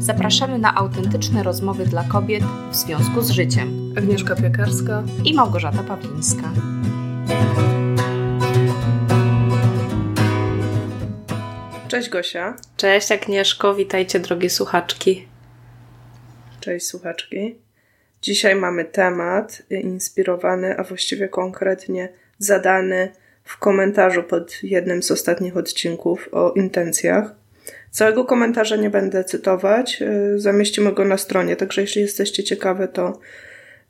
Zapraszamy na autentyczne rozmowy dla kobiet w związku z życiem. Agnieszka Piekarska i Małgorzata Pawlińska. Cześć Gosia. Cześć Agnieszko, witajcie drogie słuchaczki. Cześć słuchaczki. Dzisiaj mamy temat inspirowany, a właściwie konkretnie zadany w komentarzu pod jednym z ostatnich odcinków o intencjach. Całego komentarza nie będę cytować, y, zamieścimy go na stronie, także jeśli jesteście ciekawe, to,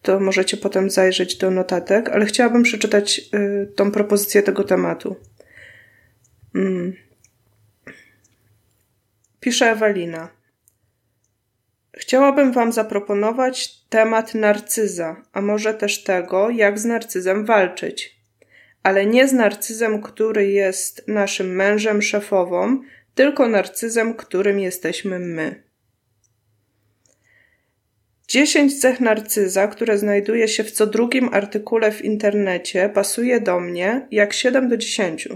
to możecie potem zajrzeć do notatek, ale chciałabym przeczytać y, tą propozycję tego tematu. Mm. Pisze Ewelina. Chciałabym Wam zaproponować temat narcyza, a może też tego, jak z narcyzem walczyć. Ale nie z narcyzem, który jest naszym mężem, szefową, tylko narcyzem, którym jesteśmy my. Dziesięć cech narcyza, które znajduje się w co drugim artykule w internecie, pasuje do mnie jak 7 do 10.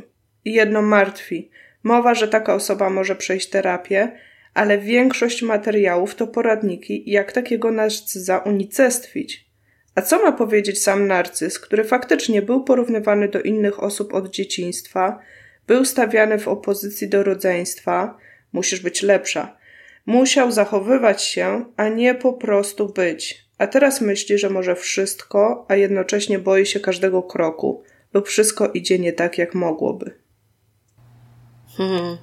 I jedno martwi. Mowa, że taka osoba może przejść terapię, ale większość materiałów to poradniki, jak takiego narcyza unicestwić. A co ma powiedzieć sam narcyz, który faktycznie był porównywany do innych osób od dzieciństwa, był stawiany w opozycji do rodzeństwa, musisz być lepsza. Musiał zachowywać się, a nie po prostu być. A teraz myśli, że może wszystko, a jednocześnie boi się każdego kroku, lub wszystko idzie nie tak, jak mogłoby. Hmm.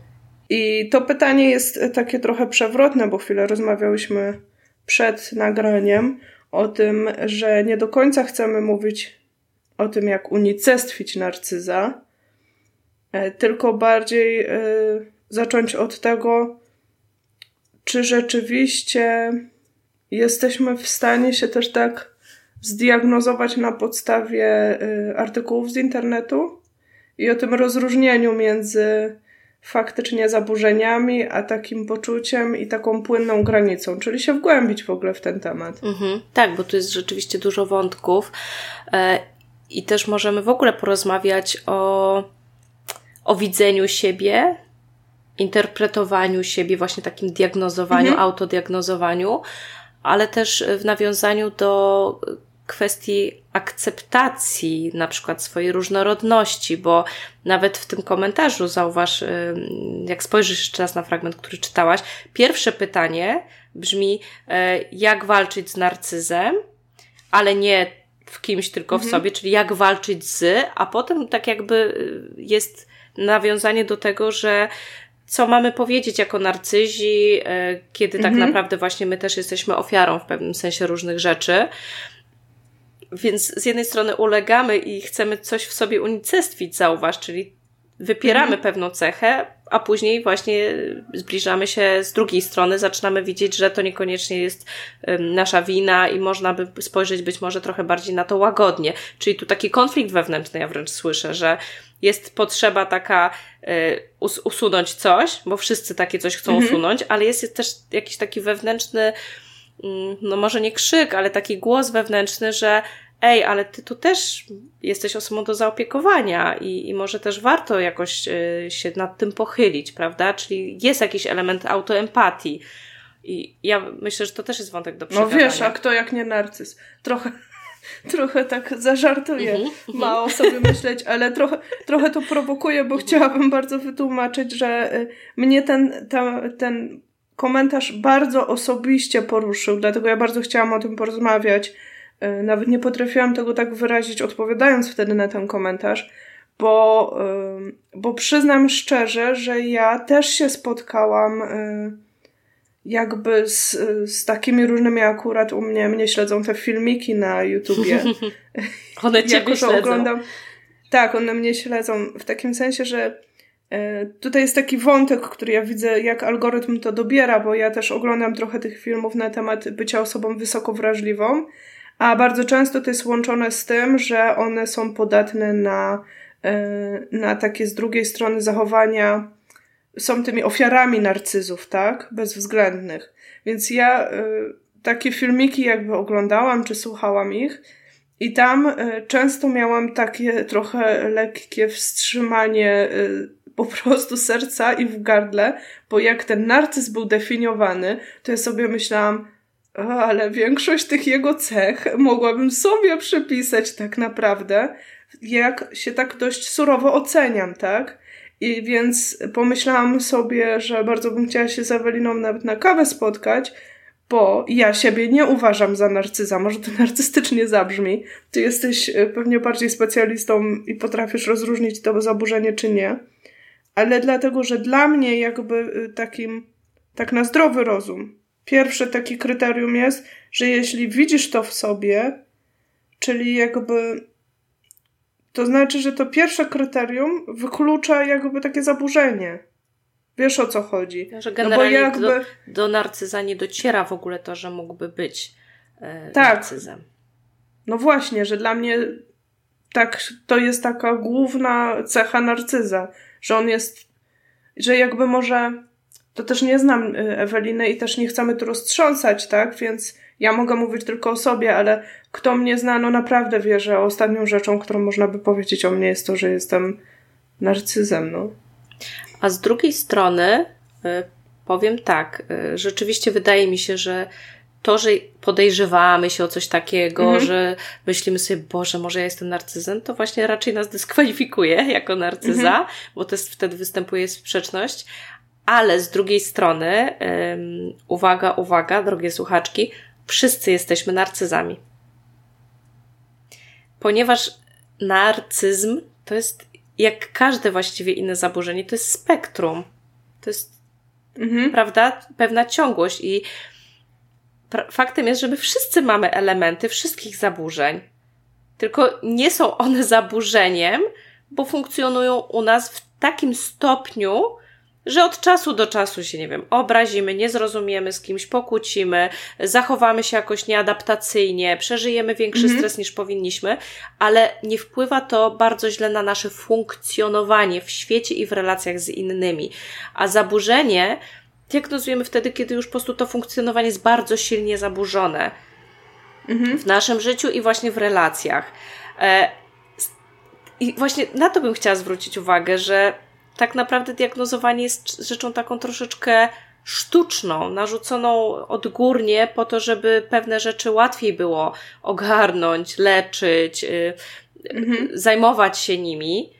I to pytanie jest takie trochę przewrotne, bo chwilę rozmawiałyśmy przed nagraniem o tym, że nie do końca chcemy mówić o tym, jak unicestwić narcyza, tylko bardziej e, zacząć od tego, czy rzeczywiście jesteśmy w stanie się też tak zdiagnozować na podstawie e, artykułów z internetu i o tym rozróżnieniu między faktycznie zaburzeniami, a takim poczuciem i taką płynną granicą, czyli się wgłębić w ogóle w ten temat. Mhm, tak, bo tu jest rzeczywiście dużo wątków e, i też możemy w ogóle porozmawiać o o widzeniu siebie, interpretowaniu siebie, właśnie takim diagnozowaniu, mhm. autodiagnozowaniu, ale też w nawiązaniu do kwestii akceptacji na przykład swojej różnorodności, bo nawet w tym komentarzu zauważ, jak spojrzysz jeszcze raz na fragment, który czytałaś, pierwsze pytanie brzmi, e, jak walczyć z narcyzem, ale nie w kimś, tylko w mhm. sobie, czyli jak walczyć z, a potem tak jakby jest nawiązanie do tego, że co mamy powiedzieć jako narcyzi, e, kiedy tak mhm. naprawdę właśnie my też jesteśmy ofiarą w pewnym sensie różnych rzeczy. Więc z jednej strony ulegamy i chcemy coś w sobie unicestwić, zauważ, czyli wypieramy mhm. pewną cechę, a później właśnie zbliżamy się z drugiej strony, zaczynamy widzieć, że to niekoniecznie jest nasza wina i można by spojrzeć być może trochę bardziej na to łagodnie. Czyli tu taki konflikt wewnętrzny ja wręcz słyszę, że jest potrzeba taka y, us usunąć coś, bo wszyscy takie coś chcą mhm. usunąć, ale jest, jest też jakiś taki wewnętrzny, mm, no może nie krzyk, ale taki głos wewnętrzny, że ej, ale ty tu też jesteś osobą do zaopiekowania i, i może też warto jakoś y, się nad tym pochylić, prawda? Czyli jest jakiś element autoempatii. I ja myślę, że to też jest wątek do przegadania. No wiesz, a kto jak nie narcyz? Trochę, trochę tak zażartuję, mm -hmm. mało sobie myśleć, ale trochę, trochę to prowokuje, bo chciałabym bardzo wytłumaczyć, że y, mnie ten, ta, ten komentarz bardzo osobiście poruszył, dlatego ja bardzo chciałam o tym porozmawiać. Y, nawet nie potrafiłam tego tak wyrazić, odpowiadając wtedy na ten komentarz, bo, y, bo przyznam szczerze, że ja też się spotkałam jakby z, z takimi różnymi akurat u mnie, mnie śledzą te filmiki na YouTubie. one ciebie jako, śledzą. Oglądam, tak, one mnie śledzą w takim sensie, że e, tutaj jest taki wątek, który ja widzę, jak algorytm to dobiera, bo ja też oglądam trochę tych filmów na temat bycia osobą wysoko wrażliwą, a bardzo często to jest łączone z tym, że one są podatne na, e, na takie z drugiej strony zachowania są tymi ofiarami narcyzów, tak? Bezwzględnych. Więc ja y, takie filmiki jakby oglądałam, czy słuchałam ich i tam y, często miałam takie trochę lekkie wstrzymanie po prostu serca i w gardle, bo jak ten narcyz był definiowany, to ja sobie myślałam, ale większość tych jego cech mogłabym sobie przypisać tak naprawdę, jak się tak dość surowo oceniam, tak? I więc pomyślałam sobie, że bardzo bym chciała się z Eweliną nawet na kawę spotkać, bo ja siebie nie uważam za narcyza. Może to narcystycznie zabrzmi. Ty jesteś e, pewnie bardziej specjalistą i potrafisz rozróżnić to zaburzenie czy nie. Ale dlatego, że dla mnie jakby e, takim, tak na zdrowy rozum, pierwsze takie kryterium jest, że jeśli widzisz to w sobie, czyli jakby to znaczy, że to pierwsze kryterium wyklucza jakby takie zaburzenie. Wiesz o co chodzi. Że generalnie no jakby... do, do narcyza nie dociera w ogóle to, że mógłby być e, tak. narcyzem. No właśnie, że dla mnie tak, to jest taka główna cecha narcyza, że on jest, że jakby może, to też nie znam e, Eweliny i też nie chcemy tu roztrząsać, tak, więc ja mogę mówić tylko o sobie, ale kto mnie zna, no naprawdę wie, że ostatnią rzeczą, którą można by powiedzieć o mnie jest to, że jestem narcyzem, no. A z drugiej strony y, powiem tak, y, rzeczywiście wydaje mi się, że to, że podejrzewamy się o coś takiego, mhm. że myślimy sobie, Boże, może ja jestem narcyzem, to właśnie raczej nas dyskwalifikuje jako narcyza, mhm. bo to jest, wtedy występuje sprzeczność. Ale z drugiej strony, um, uwaga, uwaga, drogie słuchaczki, wszyscy jesteśmy narcyzami. Ponieważ narcyzm to jest jak każde właściwie inne zaburzenie, to jest spektrum. To jest, mhm. prawda, pewna ciągłość i faktem jest, że my wszyscy mamy elementy wszystkich zaburzeń. Tylko nie są one zaburzeniem, bo funkcjonują u nas w takim stopniu, że od czasu do czasu się, nie wiem, obrazimy, nie zrozumiemy z kimś, pokłócimy, zachowamy się jakoś nieadaptacyjnie, przeżyjemy większy mhm. stres niż powinniśmy, ale nie wpływa to bardzo źle na nasze funkcjonowanie w świecie i w relacjach z innymi. A zaburzenie diagnozujemy wtedy, kiedy już po prostu to funkcjonowanie jest bardzo silnie zaburzone mhm. w naszym życiu i właśnie w relacjach. E, I właśnie na to bym chciała zwrócić uwagę, że tak naprawdę diagnozowanie jest rzeczą taką troszeczkę sztuczną, narzuconą odgórnie po to, żeby pewne rzeczy łatwiej było ogarnąć, leczyć, yy, mhm. zajmować się nimi.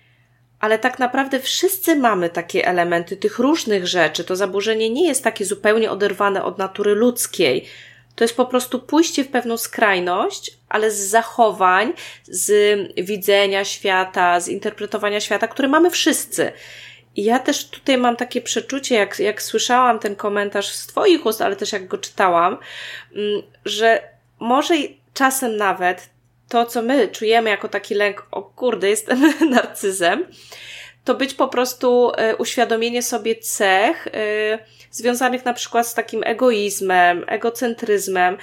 Ale tak naprawdę wszyscy mamy takie elementy tych różnych rzeczy. To zaburzenie nie jest takie zupełnie oderwane od natury ludzkiej. To jest po prostu pójście w pewną skrajność, ale z zachowań, z widzenia świata, z interpretowania świata, które mamy wszyscy. I ja też tutaj mam takie przeczucie, jak, jak słyszałam ten komentarz z Twoich ust, ale też jak go czytałam, mm, że może czasem nawet to, co my czujemy jako taki lęk, o kurde, jestem narcyzem, to być po prostu y, uświadomienie sobie cech y, związanych na przykład z takim egoizmem, egocentryzmem,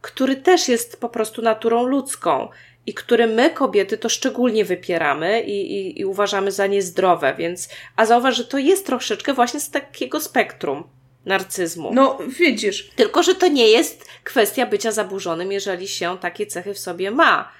który też jest po prostu naturą ludzką i które my, kobiety, to szczególnie wypieramy i, i, i uważamy za niezdrowe, więc, a zauważ, że to jest troszeczkę właśnie z takiego spektrum narcyzmu. No, widzisz. Tylko, że to nie jest kwestia bycia zaburzonym, jeżeli się takie cechy w sobie ma.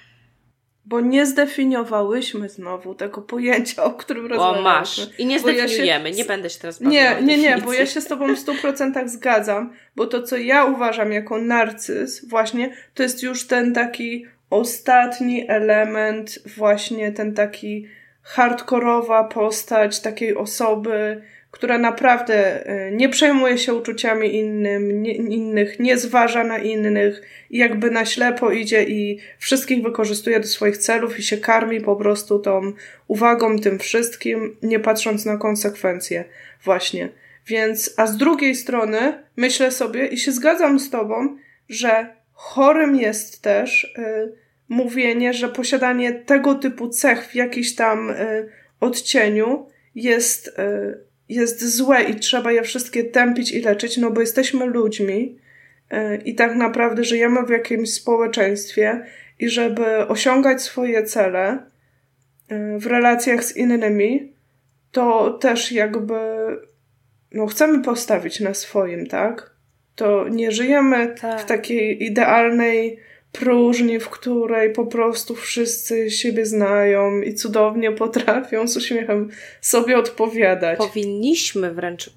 Bo nie zdefiniowałyśmy znowu tego pojęcia, o którym rozmawiamy. O, masz. I nie zdefiniujemy, ja się... nie będę się teraz Nie, nie, nie, bo ja się z tobą w stu procentach zgadzam, bo to, co ja uważam jako narcyz, właśnie, to jest już ten taki ostatni element, właśnie ten taki hardkorowa postać takiej osoby, która naprawdę e, nie przejmuje się uczuciami innym, nie, innych, nie zważa na innych, jakby na ślepo idzie i wszystkich wykorzystuje do swoich celów i się karmi po prostu tą uwagą tym wszystkim, nie patrząc na konsekwencje. Właśnie. Więc, a z drugiej strony myślę sobie i się zgadzam z tobą, że chorym jest też y, mówienie, że posiadanie tego typu cech w jakiś tam y, odcieniu jest, y, jest złe i trzeba je wszystkie tępić i leczyć, no bo jesteśmy ludźmi y, i tak naprawdę żyjemy w jakimś społeczeństwie i żeby osiągać swoje cele y, w relacjach z innymi, to też jakby no chcemy postawić na swoim, tak? To nie żyjemy tak. w takiej idealnej próżni, w której po prostu wszyscy siebie znają i cudownie potrafią z uśmiechem sobie odpowiadać. Powinniśmy wręcz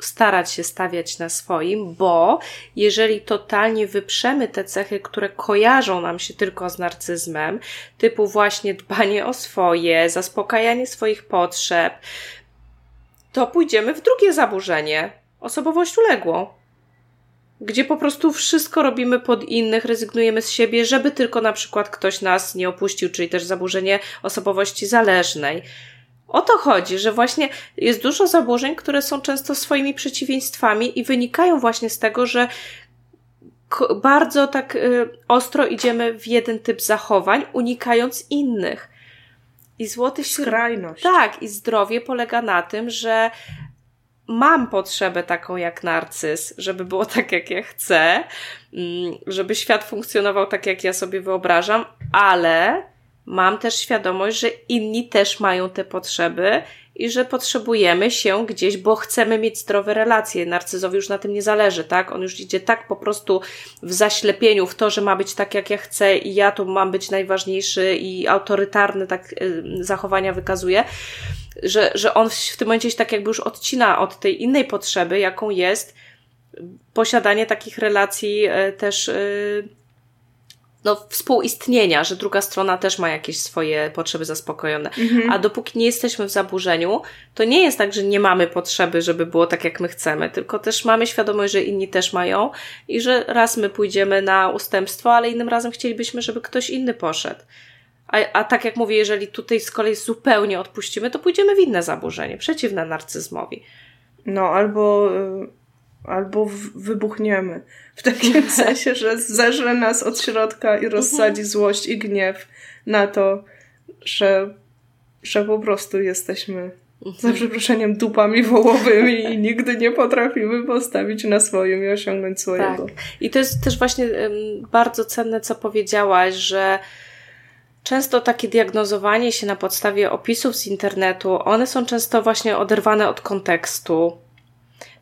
starać się stawiać na swoim, bo jeżeli totalnie wyprzemy te cechy, które kojarzą nam się tylko z narcyzmem, typu właśnie dbanie o swoje, zaspokajanie swoich potrzeb, to pójdziemy w drugie zaburzenie osobowość uległą gdzie po prostu wszystko robimy pod innych, rezygnujemy z siebie, żeby tylko na przykład ktoś nas nie opuścił, czyli też zaburzenie osobowości zależnej. O to chodzi, że właśnie jest dużo zaburzeń, które są często swoimi przeciwieństwami i wynikają właśnie z tego, że bardzo tak y, ostro idziemy w jeden typ zachowań, unikając innych. I złoty skrajność. Tak, i zdrowie polega na tym, że mam potrzebę taką jak narcyz, żeby było tak, jak ja chcę, mm, żeby świat funkcjonował tak, jak ja sobie wyobrażam, ale mam też świadomość, że inni też mają te potrzeby i że potrzebujemy się gdzieś, bo chcemy mieć zdrowe relacje. Narcyzowi już na tym nie zależy, tak? On już idzie tak po prostu w zaślepieniu, w to, że ma być tak, jak ja chcę i ja tu mam być najważniejszy i autorytarny tak zachowania wykazuje, że, że on w tym momencie się tak jakby już odcina od tej innej potrzeby, jaką jest posiadanie takich relacji y, też y, no, współistnienia, że druga strona też ma jakieś swoje potrzeby zaspokojone. Mhm. A dopóki nie jesteśmy w zaburzeniu, to nie jest tak, że nie mamy potrzeby, żeby było tak, jak my chcemy, tylko też mamy świadomość, że inni też mają i że raz my pójdziemy na ustępstwo, ale innym razem chcielibyśmy, żeby ktoś inny poszedł. A, a tak jak mówię, jeżeli tutaj z kolei zupełnie odpuścimy, to pójdziemy w inne zaburzenie, przeciwne narcyzmowi. No, albo y, albo wybuchniemy. W takim sensie, że zeżre nas od środka i rozsadzi mhm. złość i gniew na to, że, że po prostu jesteśmy za mhm. przeproszeniem dupami wołowymi i nigdy nie potrafimy postawić na swoim i osiągnąć swojego. Tak. I to jest też właśnie um, bardzo cenne, co powiedziałaś, że Często takie diagnozowanie się na podstawie opisów z internetu, one są często właśnie oderwane od kontekstu.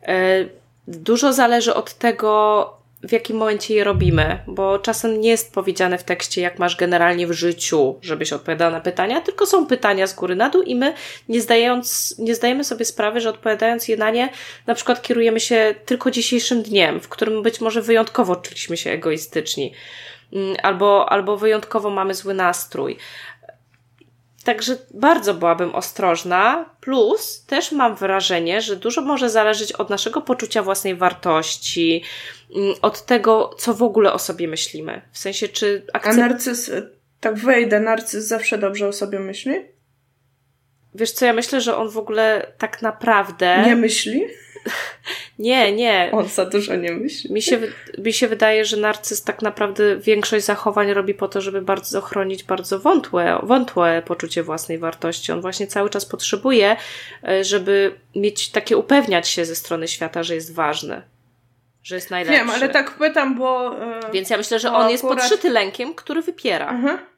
E, Dużo zależy od tego, w jakim momencie je robimy, bo czasem nie jest powiedziane w tekście, jak masz generalnie w życiu, żebyś odpowiadał na pytania, tylko są pytania z góry na dół i my nie, zdając, nie zdajemy sobie sprawy, że odpowiadając je na nie, na przykład kierujemy się tylko dzisiejszym dniem, w którym być może wyjątkowo czuliśmy się egoistyczni, albo, albo wyjątkowo mamy zły nastrój. Także bardzo byłabym ostrożna. Plus też mam wrażenie, że dużo może zależeć od naszego poczucia własnej wartości, mm, od tego, co w ogóle o sobie myślimy. W sensie, czy akcept... A narcyz, tak wejdę, narcyz zawsze dobrze o sobie myśli? Wiesz co, ja myślę, że on w ogóle tak naprawdę... Nie myśli? Nie, nie. On za dużo nie myśli. Mi się, mi się wydaje, że narcyz tak naprawdę większość zachowań robi po to, żeby bardzo ochronić bardzo wątłe, wątłe poczucie własnej wartości. On właśnie cały czas potrzebuje, e, żeby mieć takie upewniać się ze strony świata, że jest ważny. Że jest najlepszy. Wiem, ale tak pytam, bo. Yy, Więc ja myślę, że on jest akurat... podszyty lękiem, który wypiera. Mhm.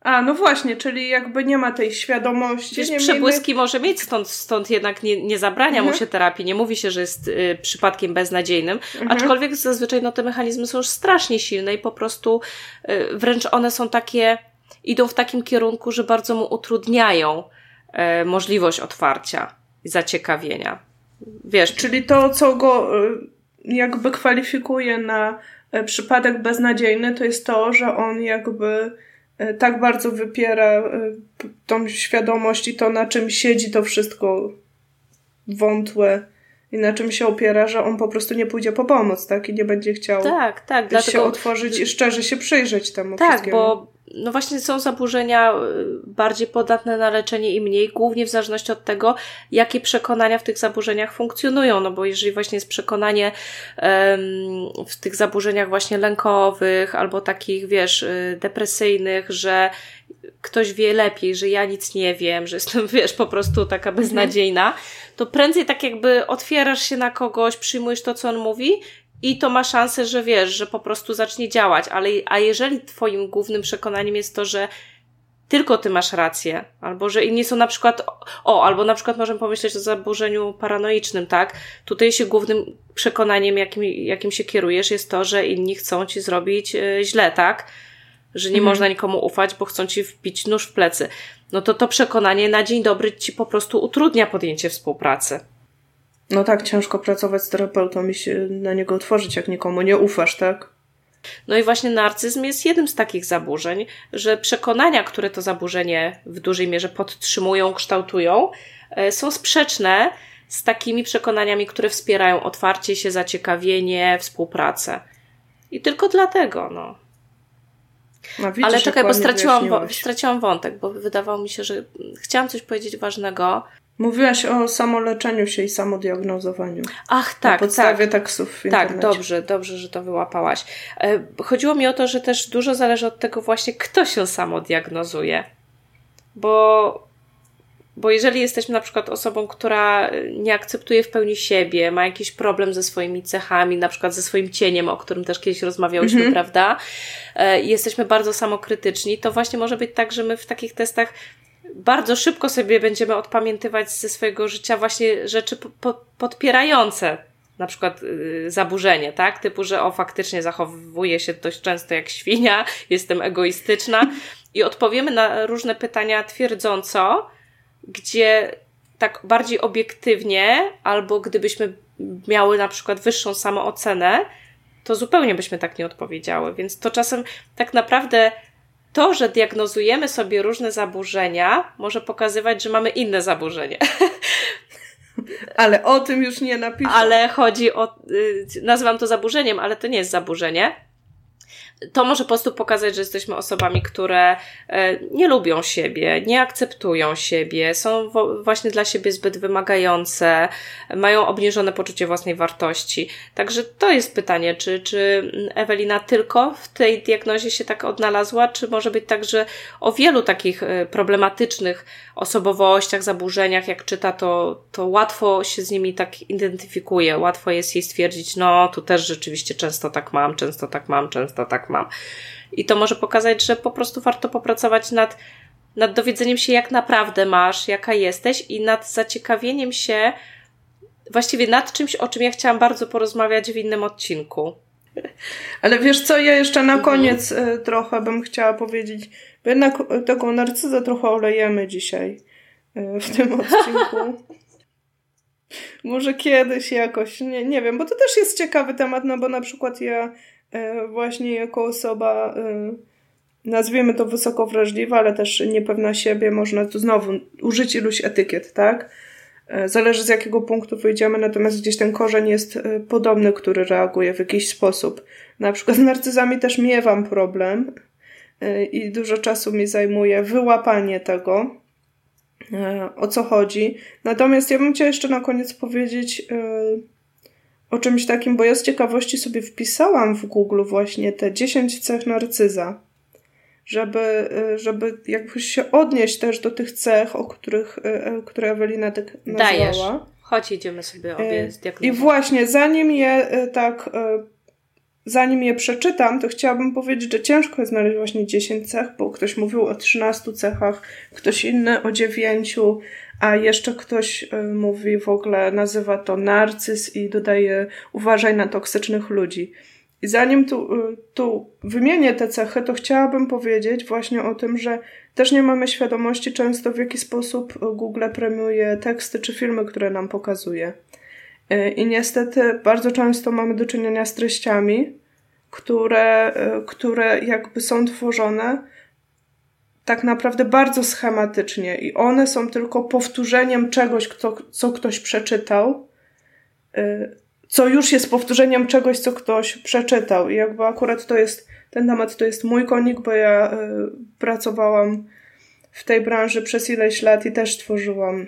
A, no właśnie, czyli jakby nie ma tej świadomości. Wiesz, przebłyski może mieć, stąd, stąd jednak nie, nie zabrania mhm. mu się terapii, nie mówi się, że jest y, przypadkiem beznadziejnym, mhm. aczkolwiek zazwyczaj no, te mechanizmy są już strasznie silne i po prostu y, wręcz one są takie, idą w takim kierunku, że bardzo mu utrudniają y, możliwość otwarcia i zaciekawienia. Wiesz. Czyli to, co go y, jakby kwalifikuje na y, przypadek beznadziejny, to jest to, że on jakby tak bardzo wypiera e, tą świadomość i to, na czym siedzi to wszystko wątłe i na czym się opiera, że on po prostu nie pójdzie po pomoc, tak? I nie będzie chciał tak, tak, dlatego... się otworzyć i szczerze się przyjrzeć temu tak, wszystkiemu. Tak, bo no właśnie są zaburzenia y, bardziej podatne na leczenie i mniej, głównie w zależności od tego, jakie przekonania w tych zaburzeniach funkcjonują. No bo jeżeli właśnie jest przekonanie um, w tych zaburzeniach właśnie lękowych albo takich, wiesz, y, depresyjnych, że ktoś wie lepiej, że ja nic nie wiem, że jestem, wiesz, po prostu taka beznadziejna, to prędzej tak jakby otwierasz się na kogoś, przyjmujesz to, co on mówi i to ma szansę, że wiesz, że po prostu zacznie działać, ale a jeżeli twoim głównym przekonaniem jest to, że tylko ty masz rację, albo że inni są na przykład, o, albo na przykład możemy pomyśleć o zaburzeniu paranoicznym, tak? Tutaj się głównym przekonaniem, jakim, jakim się kierujesz, jest to, że inni chcą ci zrobić e, źle, tak? Że nie mhm. można nikomu ufać, bo chcą ci wbić nóż w plecy. No to to przekonanie na dzień dobry ci po prostu utrudnia podjęcie współpracy. No tak, ciężko pracować z terapeutą i się na niego otworzyć, jak nikomu nie ufasz, tak? No i właśnie narcyzm jest jednym z takich zaburzeń, że przekonania, które to zaburzenie w dużej mierze podtrzymują, kształtują, e, są sprzeczne z takimi przekonaniami, które wspierają otwarcie się, zaciekawienie, współpracę. I tylko dlatego, no. No widzisz, Ale czekaj, bo straciłam, straciłam wątek, bo wydawało mi się, że chciałam coś powiedzieć ważnego. Mówiłaś o samoleczeniu się i samodiagnozowaniu. Ach, tak. Na podstawie tak. tekstów w Tak, dobrze, dobrze, że to wyłapałaś. E, chodziło mi o to, że też dużo zależy od tego właśnie, kto się samodiagnozuje. Bo, bo jeżeli jesteśmy na przykład osobą, która nie akceptuje w pełni siebie, ma jakiś problem ze swoimi cechami, na przykład ze swoim cieniem, o którym też kiedyś rozmawiałyśmy, mhm. prawda? E, jesteśmy bardzo samokrytyczni, to właśnie może być tak, że my w takich testach bardzo szybko sobie będziemy odpamiętywać ze swojego życia właśnie rzeczy po, podpierające na przykład y, zaburzenie, tak? Typu, że o faktycznie zachowuję się dość często jak świnia, jestem egoistyczna i odpowiemy na różne pytania twierdząco, gdzie tak bardziej obiektywnie, albo gdybyśmy miały na przykład wyższą samoocenę, to zupełnie byśmy tak nie odpowiedziały. Więc to czasem tak naprawdę to, że diagnozujemy sobie różne zaburzenia, może pokazywać, że mamy inne zaburzenie. Ale o tym już nie napiszę. Ale chodzi o, y, nazywam to zaburzeniem, ale to nie jest zaburzenie to może po prostu pokazać, że jesteśmy osobami, które e, nie lubią siebie, nie akceptują siebie, są właśnie dla siebie zbyt wymagające, mają obniżone poczucie własnej wartości. Także to jest pytanie, czy, czy Ewelina tylko w tej diagnozie się tak odnalazła, czy może być tak, że o wielu takich e, problematycznych osobowościach, zaburzeniach, jak czyta, to, to łatwo się z nimi tak identyfikuje, łatwo jest jej stwierdzić, no tu też rzeczywiście często tak mam, często tak mam, często tak mam. I to może pokazać, że po prostu warto popracować nad, nad dowiedzeniem się, jak naprawdę masz, jaka jesteś i nad zaciekawieniem się właściwie nad czymś, o czym ja chciałam bardzo porozmawiać w innym odcinku. Ale wiesz co, ja jeszcze na mhm. koniec mhm. trochę bym chciała powiedzieć, bo jednak tego narcyzę trochę olejemy dzisiaj e, w tym odcinku. Może kiedyś jakoś, nie, nie wiem, bo to też jest ciekawy temat, no bo na przykład ja właśnie jako osoba, e, nazwijmy to wysoko wrażliwa, ale też niepewna siebie, można tu znowu użyć iluś etykiet, tak? E, zależy z jakiego punktu wyjdziemy, natomiast gdzieś ten korzeń jest podobny, który reaguje w jakiś sposób. Na przykład z narcyzami też miewam problem i dużo czasu mi zajmuje wyłapanie tego, o co chodzi. Natomiast ja bym chciała jeszcze na koniec powiedzieć, o czymś takim, bo ja z ciekawości sobie wpisałam w Google właśnie te 10 cech narcyza, żeby, y, żeby jakby się odnieść też do tych cech, o których, y, y, które Ewelina tak nazwała. Dajesz. Chodź, idziemy sobie obie zdiagnozować. I właśnie, zanim je tak, zanim je przeczytam, to chciałabym powiedzieć, że ciężko jest znaleźć właśnie 10 cech, bo ktoś mówił o 13 cechach, ktoś inny o 9, a jeszcze ktoś y, mówi w ogóle, nazywa to narcyz i dodaje uważaj na toksycznych ludzi. I zanim tu, y, tu wymienię te cechy, to chciałabym powiedzieć właśnie o tym, że też nie mamy świadomości często w jaki sposób Google premiuje teksty czy filmy, które nam pokazuje. Y, I niestety bardzo często mamy do czynienia z treściami, które, które jakby są tworzone tak naprawdę bardzo schematycznie i one są tylko powtórzeniem czegoś, kto, co ktoś przeczytał, y, co już jest powtórzeniem czegoś, co ktoś przeczytał. I jakby akurat to jest, ten temat to jest mój konik, bo ja y, pracowałam w tej branży przez ileś lat i też tworzyłam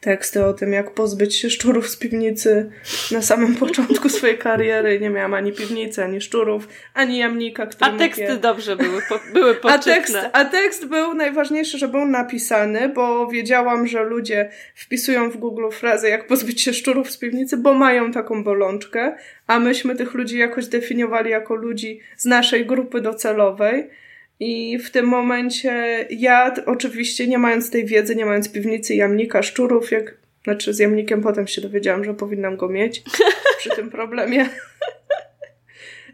teksty o tym, jak pozbyć się szczurów z piwnicy na samym początku swojej kariery. Nie miałam ani piwnicy, ani szczurów, ani jamnika, który A teksty je... dobrze były, po, były poczytne. A tekst, a tekst był najważniejszy, że był napisany, bo wiedziałam, że ludzie wpisują w Google frazę, jak pozbyć się szczurów z piwnicy, bo mają taką bolączkę, a myśmy tych ludzi jakoś definiowali jako ludzi z naszej grupy docelowej I w tym momencie ja, oczywiście nie mając tej wiedzy, nie mając piwnicy jamnika szczurów, jak, znaczy z jamnikiem potem się dowiedziałam, że powinnam go mieć przy tym problemie.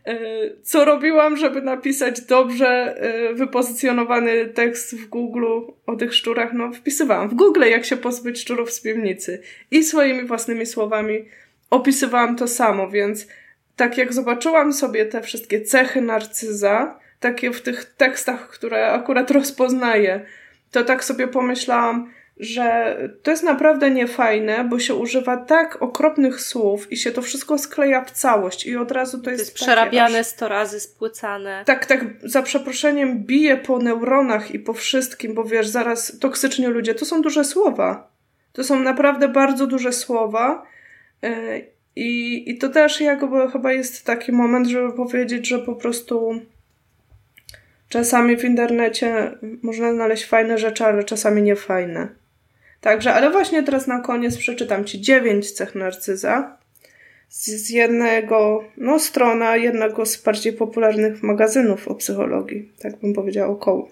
E, co robiłam, żeby napisać dobrze e, wypozycjonowany tekst w Google o tych szczurach? No, wpisywałam w Google, jak się pozbyć szczurów z piwnicy. I swoimi własnymi słowami opisywałam to samo, więc tak jak zobaczyłam sobie te wszystkie cechy narcyza, takie w tych tekstach, które akurat rozpoznaję, to tak sobie pomyślałam, że to jest naprawdę niefajne, bo się używa tak okropnych słów i się to wszystko skleja w całość i od razu to jest. To jest przerabiane aż, sto razy, spłycane. Tak, tak, za przeproszeniem bije po neuronach i po wszystkim, bo wiesz, zaraz toksyczni ludzie to są duże słowa. To są naprawdę bardzo duże słowa. E, I, I to też jakby chyba jest taki moment, żeby powiedzieć, że po prostu czasami w internecie można znaleźć fajne rzeczy, ale czasami nie fajne. Także, ale właśnie teraz na koniec przeczytam Ci dziewięć cech narcyza z, z jednego, no strona jednego z bardziej popularnych magazynów o psychologii, tak bym powiedziała około.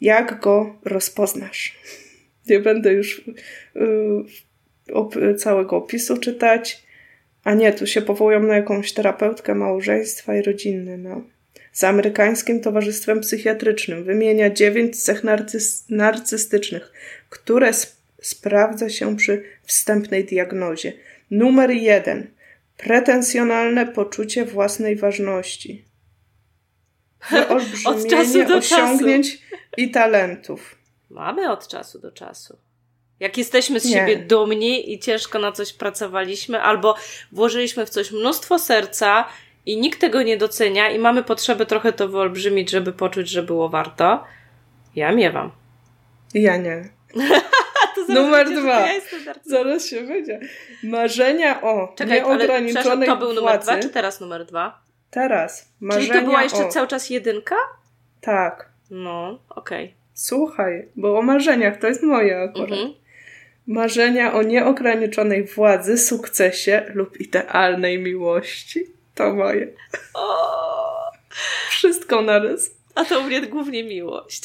Jak go rozpoznasz? Nie będę już yy, op całego opisu czytać. A nie, tu się powołują na jakąś terapeutkę małżeństwa i rodziny, no z amerykańskim towarzystwem psychiatrycznym wymienia dziewięć cech narcystycznych, które sp sprawdza się przy wstępnej diagnozie. Numer jeden. Pretensjonalne poczucie własnej ważności. Wyolbrzymienie osiągnięć czasu. i talentów. Mamy od czasu do czasu. Jak jesteśmy z Nie. siebie dumni i ciężko na coś pracowaliśmy, albo włożyliśmy w coś mnóstwo serca i nikt tego nie docenia i mamy potrzebę trochę to wyolbrzymić, żeby poczuć, że było warto, ja miewam. Ja nie. numer dwa. Ja zaraz się będzie. Marzenia o Czekaj, nieograniczonej ale, to był numer władzy. dwa, czy teraz numer dwa? Teraz. Marzenia Czyli to była jeszcze o... cały czas jedynka? Tak. No, okej. Okay. Słuchaj, bo o marzeniach to jest moje akurat. Mhm. Marzenia o nieograniczonej władzy, sukcesie lub idealnej miłości. To moje. O! Wszystko narys. A to u mnie głównie miłość.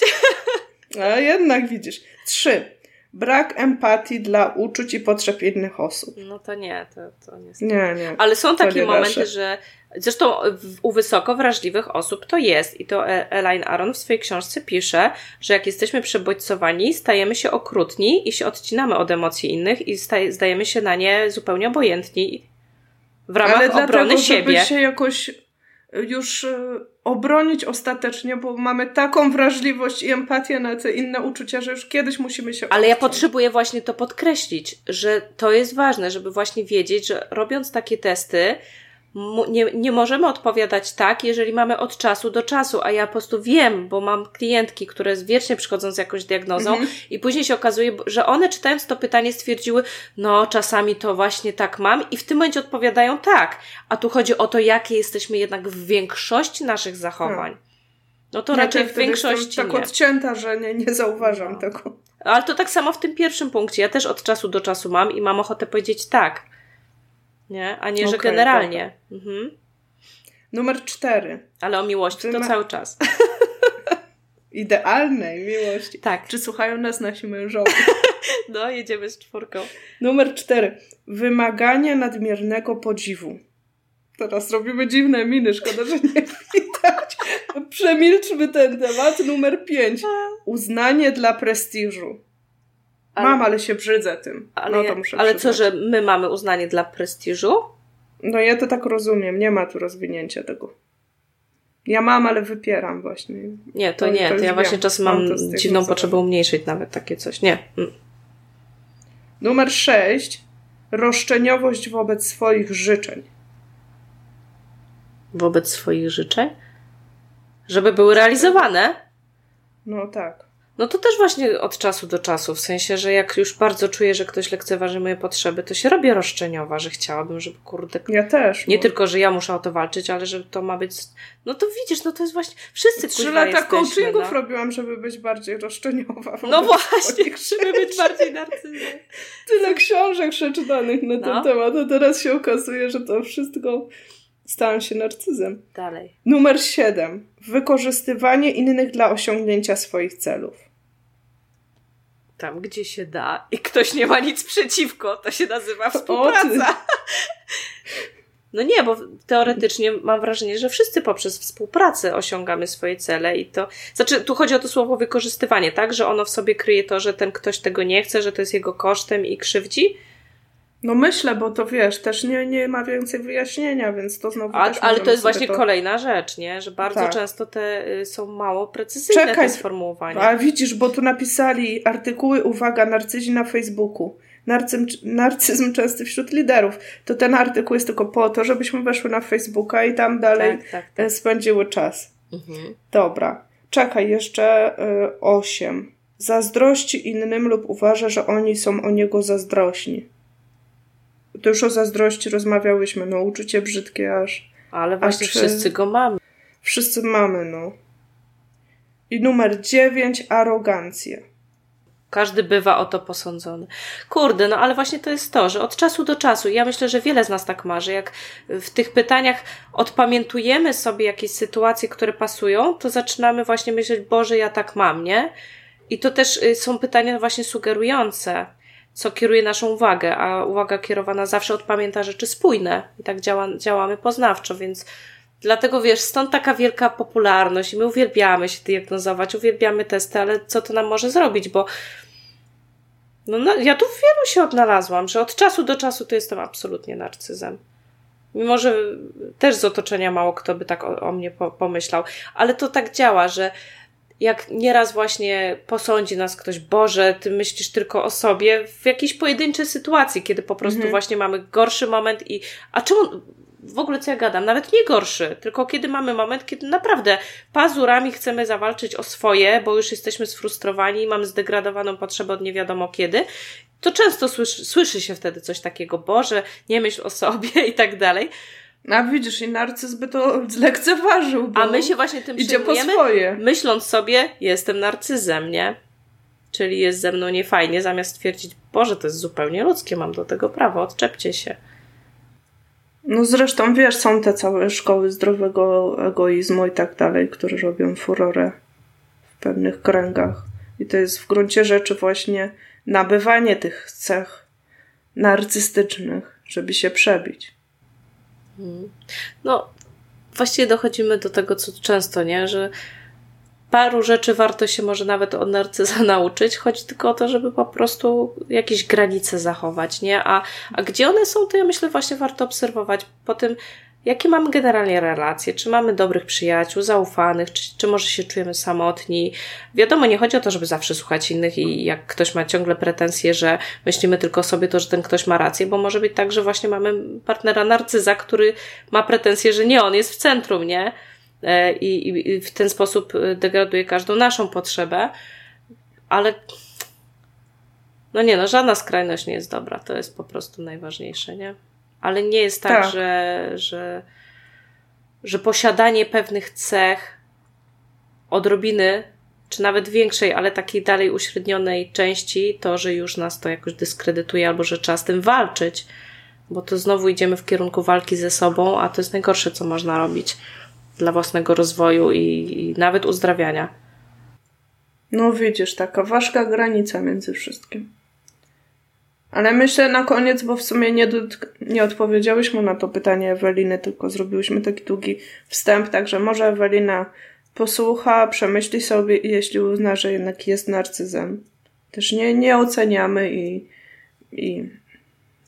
A jednak widzisz. Trzy. Brak empatii dla uczuć i potrzeb innych osób. No to nie, to, to nie. Nie, nie. Ale są takie momenty, nasze. że Zresztą u wysoko wrażliwych osób to jest i to e- Elaine Aron w swojej książce pisze, że jak jesteśmy przebodźcowani, stajemy się okrutni i się odcinamy od emocji innych i zdajemy się na nie zupełnie obojętni w ramach Ale obrony dlatego, siebie. Żeby się jakoś już e, obronić ostatecznie, bo mamy taką wrażliwość i empatię na te inne uczucia, że już kiedyś musimy się. Ale ja potrzebuję właśnie to podkreślić, że to jest ważne, żeby właśnie wiedzieć, że robiąc takie testy, nie, nie możemy odpowiadać tak, jeżeli mamy od czasu do czasu, a ja po prostu wiem, bo mam klientki, które wiecznie przychodzą z jakąś diagnozą mhm. i później się okazuje, że one czytając to pytanie stwierdziły, no czasami to właśnie tak mam i w tym momencie odpowiadają tak, a tu chodzi o to, jakie jesteśmy jednak w większości naszych zachowań. No to ja raczej w większości tak nie. odcięta, że nie, nie zauważam no. tego. Ale to tak samo w tym pierwszym punkcie. Ja też od czasu do czasu mam i mam ochotę powiedzieć tak nie? A nie, że okay, generalnie. Mhm. Numer cztery. Ale o miłości to cały czas. Idealnej miłości. Tak. Czy słuchają nas nasi mężowie? no, jedziemy z czwórką. Numer cztery. Wymaganie nadmiernego podziwu. Teraz robimy dziwne miny, szkoda, że nie widać. Przemilczmy ten temat. Numer pięć. Uznanie dla prestiżu. Ale, Mam, ale się brzydzę tym. Ale, no to muszę ale co, że my mamy uznanie dla prestiżu? No ja to tak rozumiem. Nie ma tu rozwinięcia tego. Ja mam, ale wypieram właśnie. Nie, to, to nie. To, to ja właśnie czasem mam, dziwną potrzebę umniejszyć nawet takie coś. Nie. Mm. Numer sześć. Roszczeniowość wobec swoich życzeń. Wobec swoich życzeń? Żeby były realizowane? No tak. No to też właśnie od czasu do czasu, w sensie, że jak już bardzo czuję, że ktoś lekceważy moje potrzeby, to się robię roszczeniowa, że chciałabym, żeby kurde... Ja też. Nie no. tylko, że ja muszę o to walczyć, ale że to ma być... No to widzisz, no to jest właśnie... Wszyscy Trzy lata coachingów no. robiłam, żeby być bardziej roszczeniowa. No właśnie, żeby być bardziej narcyzem. Tyle książek przeczytanych na ten no. temat, a teraz się okazuje, że to wszystko Stałam się narcyzem. Dalej. Numer 7. Wykorzystywanie innych dla osiągnięcia swoich celów. Tam, gdzie się da i ktoś nie ma nic przeciwko, to się nazywa współpraca. No nie, bo teoretycznie mam wrażenie, że wszyscy poprzez współpracę osiągamy swoje cele i to. Znaczy, tu chodzi o to słowo wykorzystywanie, tak? Że ono w sobie kryje to, że ten ktoś tego nie chce, że to jest jego kosztem i krzywdzi. No myślę, bo to wiesz, też nie, nie ma więcej wyjaśnienia, więc to znowu. A, ale to jest właśnie to... kolejna rzecz, nie? Że bardzo tak. często te y, są mało precyzyjne Czekaj, te sformułowania. A widzisz, bo tu napisali artykuły, uwaga, narcyzi na Facebooku narcyzm, narcyzm częsty wśród liderów. To ten artykuł jest tylko po to, żebyśmy weszły na Facebooka i tam dalej tak, tak, tak. spędziły czas. Mhm. Dobra. Czekaj, jeszcze y, osiem. Zazdrości innym lub uważa, że oni są o niego zazdrośni. To już o zazdrości rozmawiałyśmy. No, uczucie brzydkie aż. Ale właśnie aż, wszyscy go mamy. Wszyscy mamy, no. I numer dziewięć, arogancję. Każdy bywa o to posądzony. Kurde, no ale właśnie to jest to, że od czasu do czasu, ja myślę, że wiele z nas tak marzy, jak w tych pytaniach odpamiętujemy sobie jakieś sytuacje, które pasują, to zaczynamy właśnie myśleć, Boże, ja tak mam, nie? I to też y, są pytania właśnie sugerujące, co kieruje naszą uwagę, a uwaga kierowana zawsze odpamięta rzeczy spójne. I tak działa, działamy poznawczo, więc Dlatego wiesz, stąd taka wielka popularność i my uwielbiamy się diagnozować, uwielbiamy testy, ale co to nam może zrobić, bo no, no, ja tu w wielu się odnalazłam, że od czasu do czasu to jestem absolutnie narcyzem. Mimo, że też z otoczenia mało kto by tak o, o mnie po, pomyślał, ale to tak działa, że jak nieraz właśnie posądzi nas ktoś, Boże, ty myślisz tylko o sobie w jakiejś pojedynczej sytuacji, kiedy po prostu mhm. właśnie mamy gorszy moment i a czemu w ogóle co ja gadam, nawet nie gorszy, tylko kiedy mamy moment, kiedy naprawdę pazurami chcemy zawalczyć o swoje, bo już jesteśmy sfrustrowani, mamy zdegradowaną potrzebę od nie wiadomo kiedy, to często słyszy, słyszy się wtedy coś takiego, Boże, nie myśl o sobie i tak dalej. A widzisz, i narcyz by to zlekceważył. A my się właśnie tym idzie po swoje. myśląc sobie, jestem narcyzem, nie? Czyli jest ze mną niefajnie, zamiast twierdzić, Boże, to jest zupełnie ludzkie, mam do tego prawo, odczepcie się. No zresztą wiesz, są te całe szkoły zdrowego egoizmu i tak dalej, które robią furorę w pewnych kręgach. I to jest w gruncie rzeczy właśnie nabywanie tych cech narcystycznych, żeby się przebić. No, właściwie dochodzimy do tego, co często, nie? Że paru rzeczy warto się może nawet od narcyza nauczyć. Chodzi tylko o to, żeby po prostu jakieś granice zachować, nie? A, a gdzie one są, to ja myślę właśnie warto obserwować po tym, jakie mamy generalnie relacje, czy mamy dobrych przyjaciół, zaufanych, czy, czy może się czujemy samotni. Wiadomo, nie chodzi o to, żeby zawsze słuchać innych i jak ktoś ma ciągle pretensje, że myślimy tylko o sobie, to że ten ktoś ma rację, bo może być tak, że właśnie mamy partnera narcyza, który ma pretensje, że nie on jest w centrum, nie? E, i, i w ten sposób e, degraduje każdą naszą potrzebę, ale no nie, no żadna skrajność nie jest dobra, to jest po prostu najważniejsze, nie? Ale nie jest tak, tak. Że, że, że posiadanie pewnych cech, odrobiny, czy nawet większej, ale takiej dalej uśrednionej części, to, że już nas to jakoś dyskredytuje, albo że trzeba z tym walczyć, bo to znowu idziemy w kierunku walki ze sobą, a to jest najgorsze, co można robić dla własnego rozwoju i, i nawet uzdrawiania. No widzisz, taka ważka granica między wszystkim. Ale myślę na koniec, bo w sumie nie, nie odpowiedziałyśmy na to pytanie Eweliny, tylko zrobiłyśmy taki długi wstęp, także może Ewelina posłucha, przemyśli sobie i jeśli uzna, że jednak jest narcyzem. Też nie, nie oceniamy i, i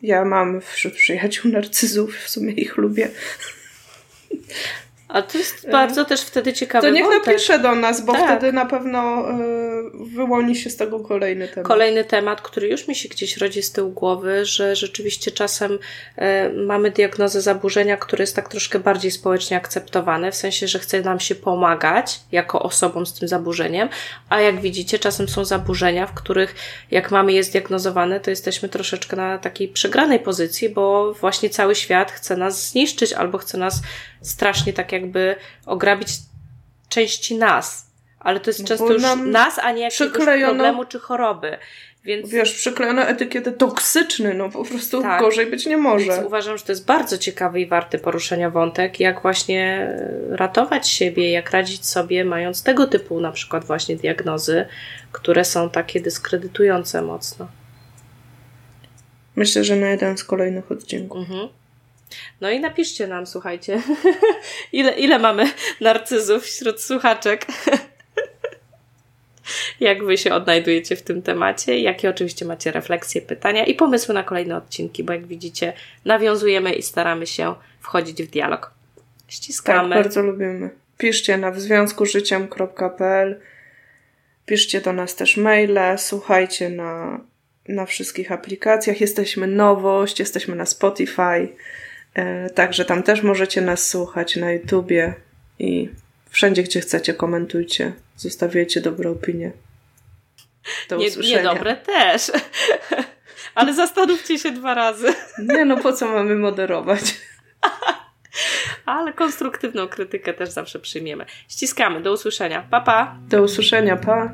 ja mam wśród przyjaciół narcyzów, w sumie ich lubię. A to jest bardzo też wtedy ciekawe. To niech wątek. napisze do nas, bo tak. wtedy na pewno y, wyłoni się z tego kolejny temat. Kolejny temat, który już mi się gdzieś rodzi z tyłu głowy, że rzeczywiście czasem y, mamy diagnozę zaburzenia, które jest tak troszkę bardziej społecznie akceptowane, w sensie, że chce nam się pomagać jako osobom z tym zaburzeniem, a jak widzicie, czasem są zaburzenia, w których jak mamy je zdiagnozowane, to jesteśmy troszeczkę na takiej przegranej pozycji, bo właśnie cały świat chce nas zniszczyć albo chce nas strasznie tak jakby ograbić części nas. Ale to jest no często już nas, a nie jakiegoś problemu czy choroby. Więc... Wiesz, przyklejona etykietę toksyczny, no po prostu tak. gorzej być nie może. Więc uważam, że to jest bardzo ciekawy i warty poruszenia wątek, jak właśnie ratować siebie, jak radzić sobie, mając tego typu na przykład właśnie diagnozy, które są takie dyskredytujące mocno. Myślę, że na jeden z kolejnych odcinków. Mhm. No i napiszcie nam, słuchajcie, ile, ile mamy narcyzów wśród słuchaczek. Jak wy się odnajdujecie w tym temacie, jakie oczywiście macie refleksje, pytania i pomysły na kolejne odcinki, bo jak widzicie, nawiązujemy i staramy się wchodzić w dialog. Ściskamy. Tak, bardzo lubimy. Piszcie na wzwiązkużyciem.pl Piszcie do nas też maile, słuchajcie na, na wszystkich aplikacjach. Jesteśmy nowość, jesteśmy na Spotify, e, także tam też możecie nas słuchać na YouTubie i wszędzie, gdzie chcecie, komentujcie, zostawiajcie dobre opinie. Do nie, usłyszenia. Niedobre też. Ale zastanówcie się dwa razy. Nie no, po co mamy moderować? Ale konstruktywną krytykę też zawsze przyjmiemy. Ściskamy. Do usłyszenia. Pa, pa. Do usłyszenia. Pa.